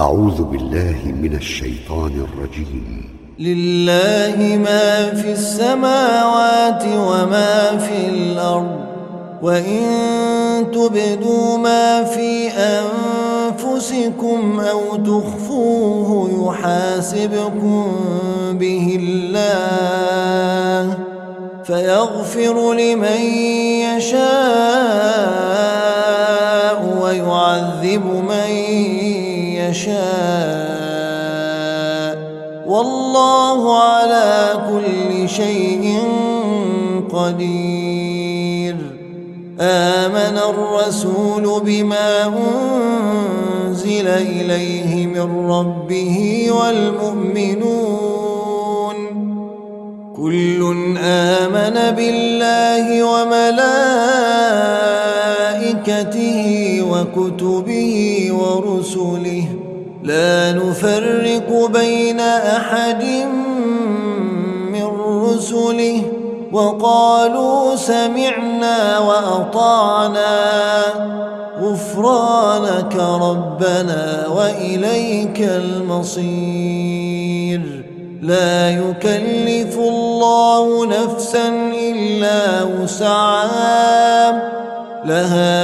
أعوذ بالله من الشيطان الرجيم. لله ما في السماوات وما في الأرض وإن تبدوا ما في أنفسكم أو تخفوه يحاسبكم به الله فيغفر لمن يشاء ويعذب يشاء. والله على كل شيء قدير. آمن الرسول بما أنزل إليه من ربه والمؤمنون. كل آمن بالله وملائكته وكتبه ورسله. لا نفرق بين أحد من رسله وقالوا سمعنا وأطعنا غفرانك ربنا وإليك المصير. لا يكلف الله نفسا إلا وسعها لها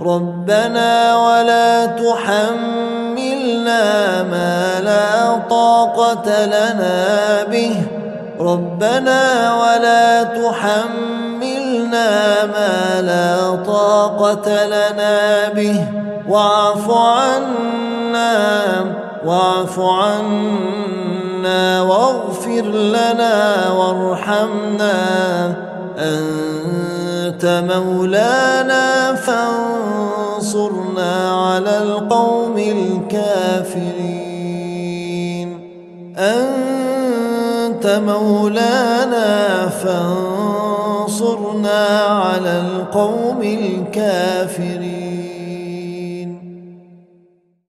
ربنا ولا تحملنا ما لا طاقة لنا به. ربنا ولا تحملنا ما لا طاقة لنا به. واعف عنا واعف عنا واغفر لنا وارحمنا. أنت مولانا فانصرنا على القوم الكافرين. أنت مولانا فانصرنا على القوم الكافرين.